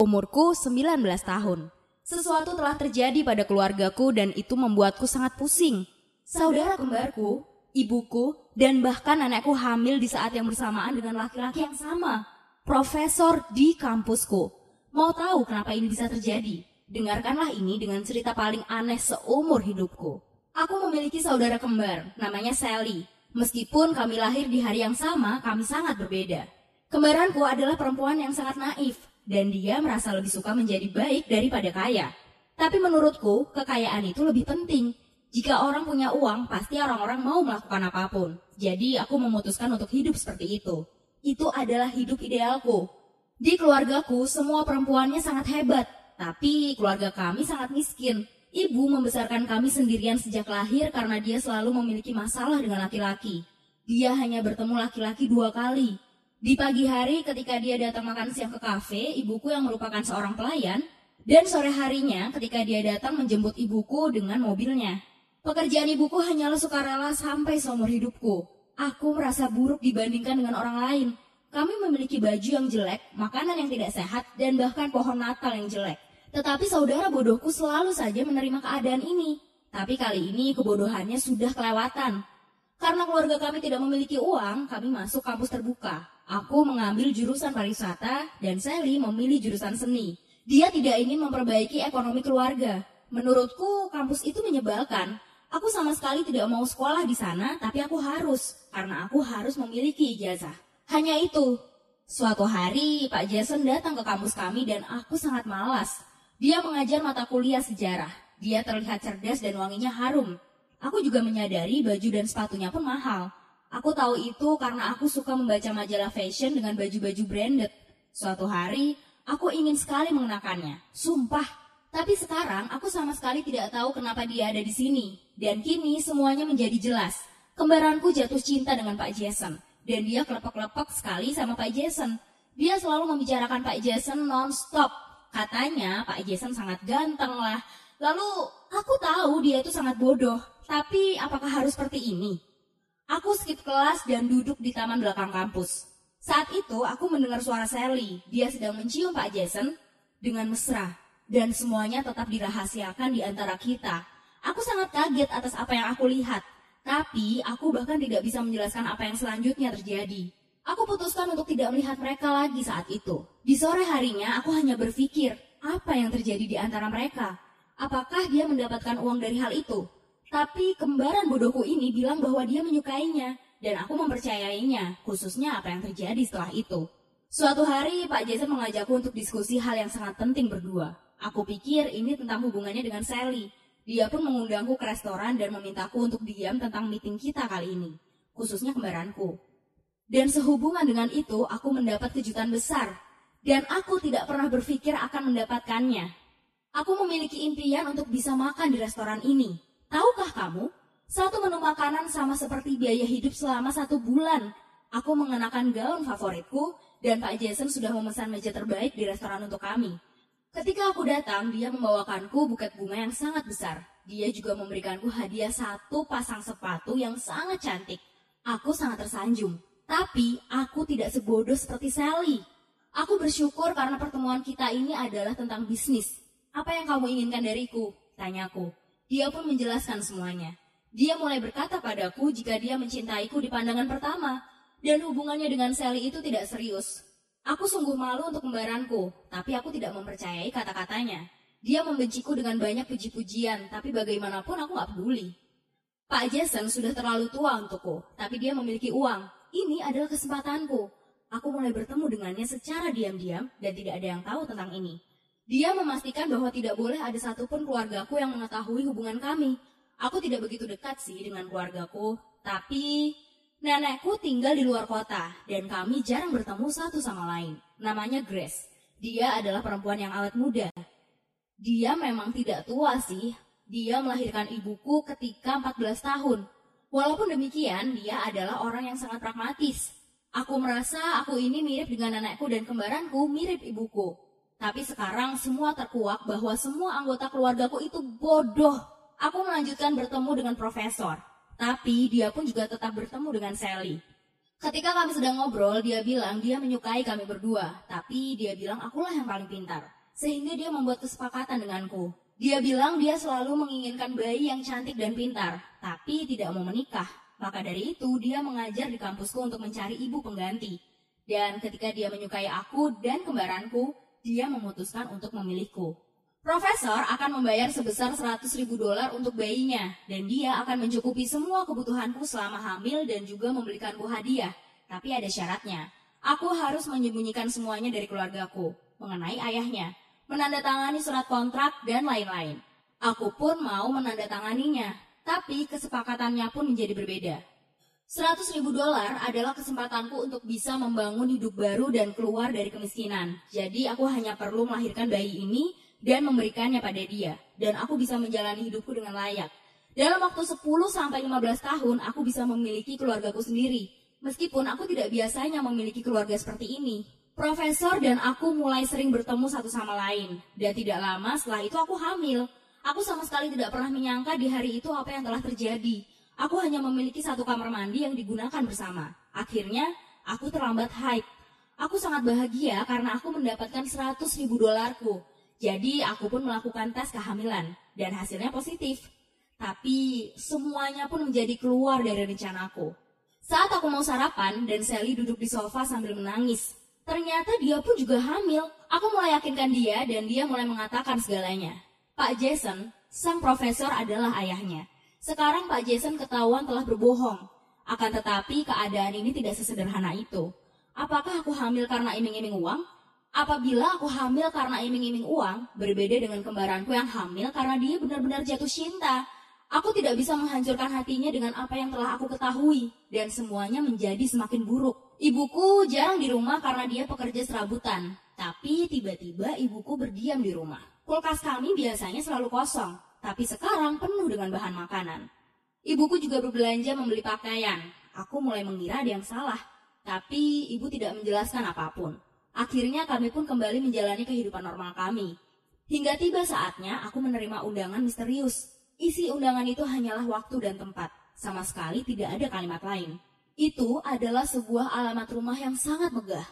Umurku 19 tahun. Sesuatu telah terjadi pada keluargaku dan itu membuatku sangat pusing. Saudara kembarku, ibuku, dan bahkan anakku hamil di saat yang bersamaan dengan laki-laki yang sama. Profesor di kampusku. Mau tahu kenapa ini bisa terjadi? Dengarkanlah ini dengan cerita paling aneh seumur hidupku. Aku memiliki saudara kembar, namanya Sally. Meskipun kami lahir di hari yang sama, kami sangat berbeda. Kembaranku adalah perempuan yang sangat naif, dan dia merasa lebih suka menjadi baik daripada kaya. Tapi menurutku, kekayaan itu lebih penting. Jika orang punya uang, pasti orang-orang mau melakukan apa pun. Jadi aku memutuskan untuk hidup seperti itu. Itu adalah hidup idealku. Di keluargaku, semua perempuannya sangat hebat, tapi keluarga kami sangat miskin. Ibu membesarkan kami sendirian sejak lahir karena dia selalu memiliki masalah dengan laki-laki. Dia hanya bertemu laki-laki dua kali. Di pagi hari ketika dia datang makan siang ke kafe, ibuku yang merupakan seorang pelayan, dan sore harinya ketika dia datang menjemput ibuku dengan mobilnya. Pekerjaan ibuku hanyalah sukarela sampai seumur hidupku. Aku merasa buruk dibandingkan dengan orang lain. Kami memiliki baju yang jelek, makanan yang tidak sehat, dan bahkan pohon natal yang jelek. Tetapi saudara bodohku selalu saja menerima keadaan ini. Tapi kali ini kebodohannya sudah kelewatan. Karena keluarga kami tidak memiliki uang, kami masuk kampus terbuka. Aku mengambil jurusan pariwisata dan Sally memilih jurusan seni. Dia tidak ingin memperbaiki ekonomi keluarga. Menurutku, kampus itu menyebalkan. Aku sama sekali tidak mau sekolah di sana, tapi aku harus. Karena aku harus memiliki ijazah. Hanya itu. Suatu hari, Pak Jason datang ke kampus kami dan aku sangat malas. Dia mengajar mata kuliah sejarah. Dia terlihat cerdas dan wanginya harum. Aku juga menyadari baju dan sepatunya pun mahal. Aku tahu itu karena aku suka membaca majalah fashion dengan baju-baju branded. Suatu hari, aku ingin sekali mengenakannya. Sumpah. Tapi sekarang aku sama sekali tidak tahu kenapa dia ada di sini. Dan kini semuanya menjadi jelas. Kembaranku jatuh cinta dengan Pak Jason. Dan dia kelepek-lepek sekali sama Pak Jason. Dia selalu membicarakan Pak Jason non-stop Katanya Pak Jason sangat ganteng lah. Lalu aku tahu dia itu sangat bodoh. Tapi apakah harus seperti ini? Aku skip kelas dan duduk di taman belakang kampus. Saat itu aku mendengar suara Sally. Dia sedang mencium Pak Jason dengan mesra. Dan semuanya tetap dirahasiakan di antara kita. Aku sangat kaget atas apa yang aku lihat. Tapi aku bahkan tidak bisa menjelaskan apa yang selanjutnya terjadi. Aku putuskan untuk tidak melihat mereka lagi saat itu. Di sore harinya, aku hanya berpikir, apa yang terjadi di antara mereka? Apakah dia mendapatkan uang dari hal itu? Tapi kembaran bodohku ini bilang bahwa dia menyukainya, dan aku mempercayainya, khususnya apa yang terjadi setelah itu. Suatu hari, Pak Jason mengajakku untuk diskusi hal yang sangat penting berdua. Aku pikir ini tentang hubungannya dengan Sally. Dia pun mengundangku ke restoran dan memintaku untuk diam tentang meeting kita kali ini, khususnya kembaranku. Dan sehubungan dengan itu, aku mendapat kejutan besar. Dan aku tidak pernah berpikir akan mendapatkannya. Aku memiliki impian untuk bisa makan di restoran ini. Tahukah kamu? Satu menu makanan sama seperti biaya hidup selama satu bulan. Aku mengenakan gaun favoritku, dan Pak Jason sudah memesan meja terbaik di restoran untuk kami. Ketika aku datang, dia membawakanku buket bunga yang sangat besar. Dia juga memberikanku hadiah satu pasang sepatu yang sangat cantik. Aku sangat tersanjung. Tapi aku tidak sebodoh seperti Sally. Aku bersyukur karena pertemuan kita ini adalah tentang bisnis. Apa yang kamu inginkan dariku? Tanyaku. Dia pun menjelaskan semuanya. Dia mulai berkata padaku jika dia mencintaiku di pandangan pertama. Dan hubungannya dengan Sally itu tidak serius. Aku sungguh malu untuk kembaranku, tapi aku tidak mempercayai kata-katanya. Dia membenciku dengan banyak puji-pujian, tapi bagaimanapun aku gak peduli. Pak Jason sudah terlalu tua untukku, tapi dia memiliki uang ini adalah kesempatanku. Aku mulai bertemu dengannya secara diam-diam dan tidak ada yang tahu tentang ini. Dia memastikan bahwa tidak boleh ada satupun keluargaku yang mengetahui hubungan kami. Aku tidak begitu dekat sih dengan keluargaku, tapi nenekku tinggal di luar kota dan kami jarang bertemu satu sama lain. Namanya Grace. Dia adalah perempuan yang awet muda. Dia memang tidak tua sih. Dia melahirkan ibuku ketika 14 tahun. Walaupun demikian, dia adalah orang yang sangat pragmatis. Aku merasa aku ini mirip dengan anakku dan kembaranku mirip ibuku. Tapi sekarang semua terkuak bahwa semua anggota keluargaku itu bodoh. Aku melanjutkan bertemu dengan profesor. Tapi dia pun juga tetap bertemu dengan Sally. Ketika kami sedang ngobrol, dia bilang dia menyukai kami berdua, tapi dia bilang akulah yang paling pintar. Sehingga dia membuat kesepakatan denganku. Dia bilang dia selalu menginginkan bayi yang cantik dan pintar, tapi tidak mau menikah. Maka dari itu, dia mengajar di kampusku untuk mencari ibu pengganti. Dan ketika dia menyukai aku dan kembaranku, dia memutuskan untuk memilihku. Profesor akan membayar sebesar 100 ribu dolar untuk bayinya, dan dia akan mencukupi semua kebutuhanku selama hamil dan juga membelikanku hadiah. Tapi ada syaratnya. Aku harus menyembunyikan semuanya dari keluargaku, mengenai ayahnya, menandatangani surat kontrak, dan lain-lain. Aku pun mau menandatanganinya, tapi kesepakatannya pun menjadi berbeda. 100 ribu dolar adalah kesempatanku untuk bisa membangun hidup baru dan keluar dari kemiskinan. Jadi aku hanya perlu melahirkan bayi ini dan memberikannya pada dia. Dan aku bisa menjalani hidupku dengan layak. Dalam waktu 10 sampai 15 tahun, aku bisa memiliki keluargaku sendiri. Meskipun aku tidak biasanya memiliki keluarga seperti ini. Profesor dan aku mulai sering bertemu satu sama lain. Dan tidak lama setelah itu aku hamil. Aku sama sekali tidak pernah menyangka di hari itu apa yang telah terjadi. Aku hanya memiliki satu kamar mandi yang digunakan bersama. Akhirnya, aku terlambat haid. Aku sangat bahagia karena aku mendapatkan 100 ribu dolarku. Jadi aku pun melakukan tes kehamilan dan hasilnya positif. Tapi semuanya pun menjadi keluar dari rencanaku. Saat aku mau sarapan dan Sally duduk di sofa sambil menangis. Ternyata dia pun juga hamil. Aku mulai yakinkan dia dan dia mulai mengatakan segalanya. Pak Jason, sang profesor adalah ayahnya. Sekarang Pak Jason ketahuan telah berbohong. Akan tetapi keadaan ini tidak sesederhana itu. Apakah aku hamil karena iming-iming uang? Apabila aku hamil karena iming-iming uang, berbeda dengan kembaranku yang hamil karena dia benar-benar jatuh cinta. Aku tidak bisa menghancurkan hatinya dengan apa yang telah aku ketahui, dan semuanya menjadi semakin buruk. Ibuku jarang di rumah karena dia pekerja serabutan, tapi tiba-tiba ibuku berdiam di rumah. Kulkas kami biasanya selalu kosong, tapi sekarang penuh dengan bahan makanan. Ibuku juga berbelanja membeli pakaian. Aku mulai mengira ada yang salah, tapi ibu tidak menjelaskan apa pun. Akhirnya kami pun kembali menjalani kehidupan normal kami. Hingga tiba saatnya aku menerima undangan misterius. Isi undangan itu hanyalah waktu dan tempat. Sama sekali tidak ada kalimat lain. Itu adalah sebuah alamat rumah yang sangat megah.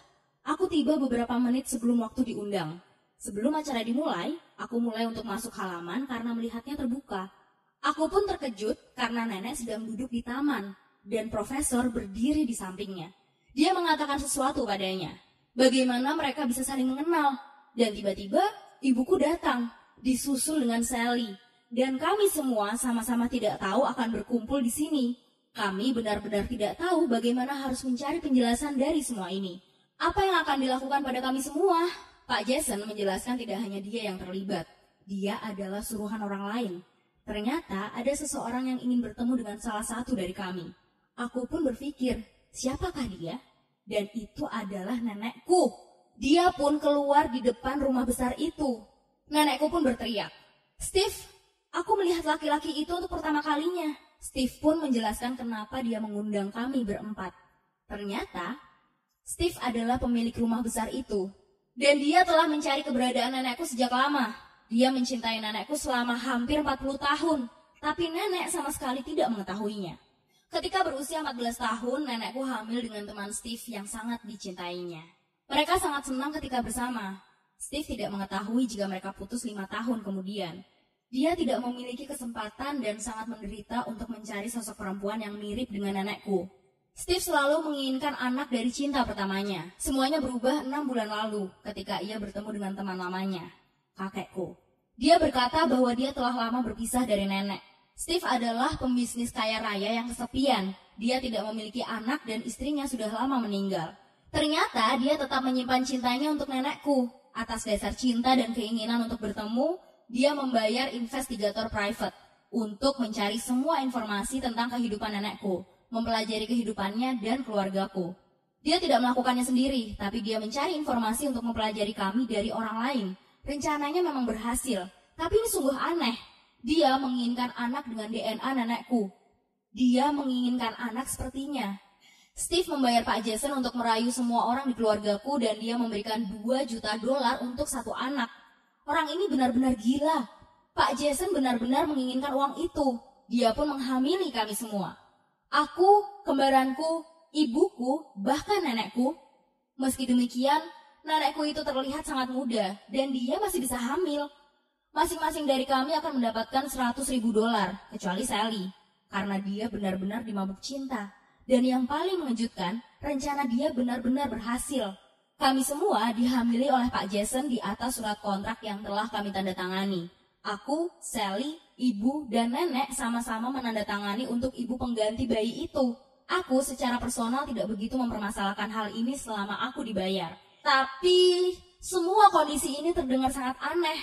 Aku tiba beberapa menit sebelum waktu diundang. Sebelum acara dimulai, aku mulai untuk masuk halaman karena melihatnya terbuka. Aku pun terkejut karena nenek sedang duduk di taman dan profesor berdiri di sampingnya. Dia mengatakan sesuatu padanya. Bagaimana mereka bisa saling mengenal? Dan tiba-tiba ibuku datang, disusul dengan Sally. Dan kami semua sama-sama tidak tahu akan berkumpul di sini. Kami benar-benar tidak tahu bagaimana harus mencari penjelasan dari semua ini. Apa yang akan dilakukan pada kami semua? Pak Jason menjelaskan tidak hanya dia yang terlibat. Dia adalah suruhan orang lain. Ternyata ada seseorang yang ingin bertemu dengan salah satu dari kami. Aku pun berpikir, siapakah dia? Dan itu adalah nenekku. Dia pun keluar di depan rumah besar itu. Nenekku pun berteriak, Steve, aku melihat laki-laki itu untuk pertama kalinya. Steve pun menjelaskan kenapa dia mengundang kami berempat. Ternyata, Steve adalah pemilik rumah besar itu. Dan dia telah mencari keberadaan nenekku sejak lama. Dia mencintai nenekku selama hampir 40 tahun. Tapi nenek sama sekali tidak mengetahuinya. Ketika berusia 14 tahun, nenekku hamil dengan teman Steve yang sangat dicintainya. Mereka sangat senang ketika bersama. Steve tidak mengetahui jika mereka putus lima tahun kemudian. Dia tidak memiliki kesempatan dan sangat menderita untuk mencari sosok perempuan yang mirip dengan nenekku. Steve selalu menginginkan anak dari cinta pertamanya. Semuanya berubah enam bulan lalu ketika ia bertemu dengan teman lamanya, kakekku. Dia berkata bahwa dia telah lama berpisah dari nenek. Steve adalah pembisnis kaya raya yang kesepian. Dia tidak memiliki anak dan istrinya sudah lama meninggal. Ternyata dia tetap menyimpan cintanya untuk nenekku. Atas dasar cinta dan keinginan untuk bertemu, dia membayar investigator private untuk mencari semua informasi tentang kehidupan nenekku, mempelajari kehidupannya dan keluargaku. Dia tidak melakukannya sendiri, tapi dia mencari informasi untuk mempelajari kami dari orang lain. Rencananya memang berhasil, tapi ini sungguh aneh. Dia menginginkan anak dengan DNA nenekku. Dia menginginkan anak sepertinya. Steve membayar Pak Jason untuk merayu semua orang di keluargaku dan dia memberikan 2 juta dolar untuk satu anak. Orang ini benar-benar gila. Pak Jason benar-benar menginginkan uang itu. Dia pun menghamili kami semua. Aku, kembaranku, ibuku, bahkan nenekku. Meski demikian, nenekku itu terlihat sangat muda dan dia masih bisa hamil. Masing-masing dari kami akan mendapatkan 100 ribu dolar, kecuali Sally. Karena dia benar-benar dimabuk cinta. Dan yang paling mengejutkan, rencana dia benar-benar berhasil. Kami semua dihamili oleh Pak Jason di atas surat kontrak yang telah kami tanda tangani. Aku, Sally, ibu, dan nenek sama-sama menandatangani untuk ibu pengganti bayi itu. Aku secara personal tidak begitu mempermasalahkan hal ini selama aku dibayar. Tapi semua kondisi ini terdengar sangat aneh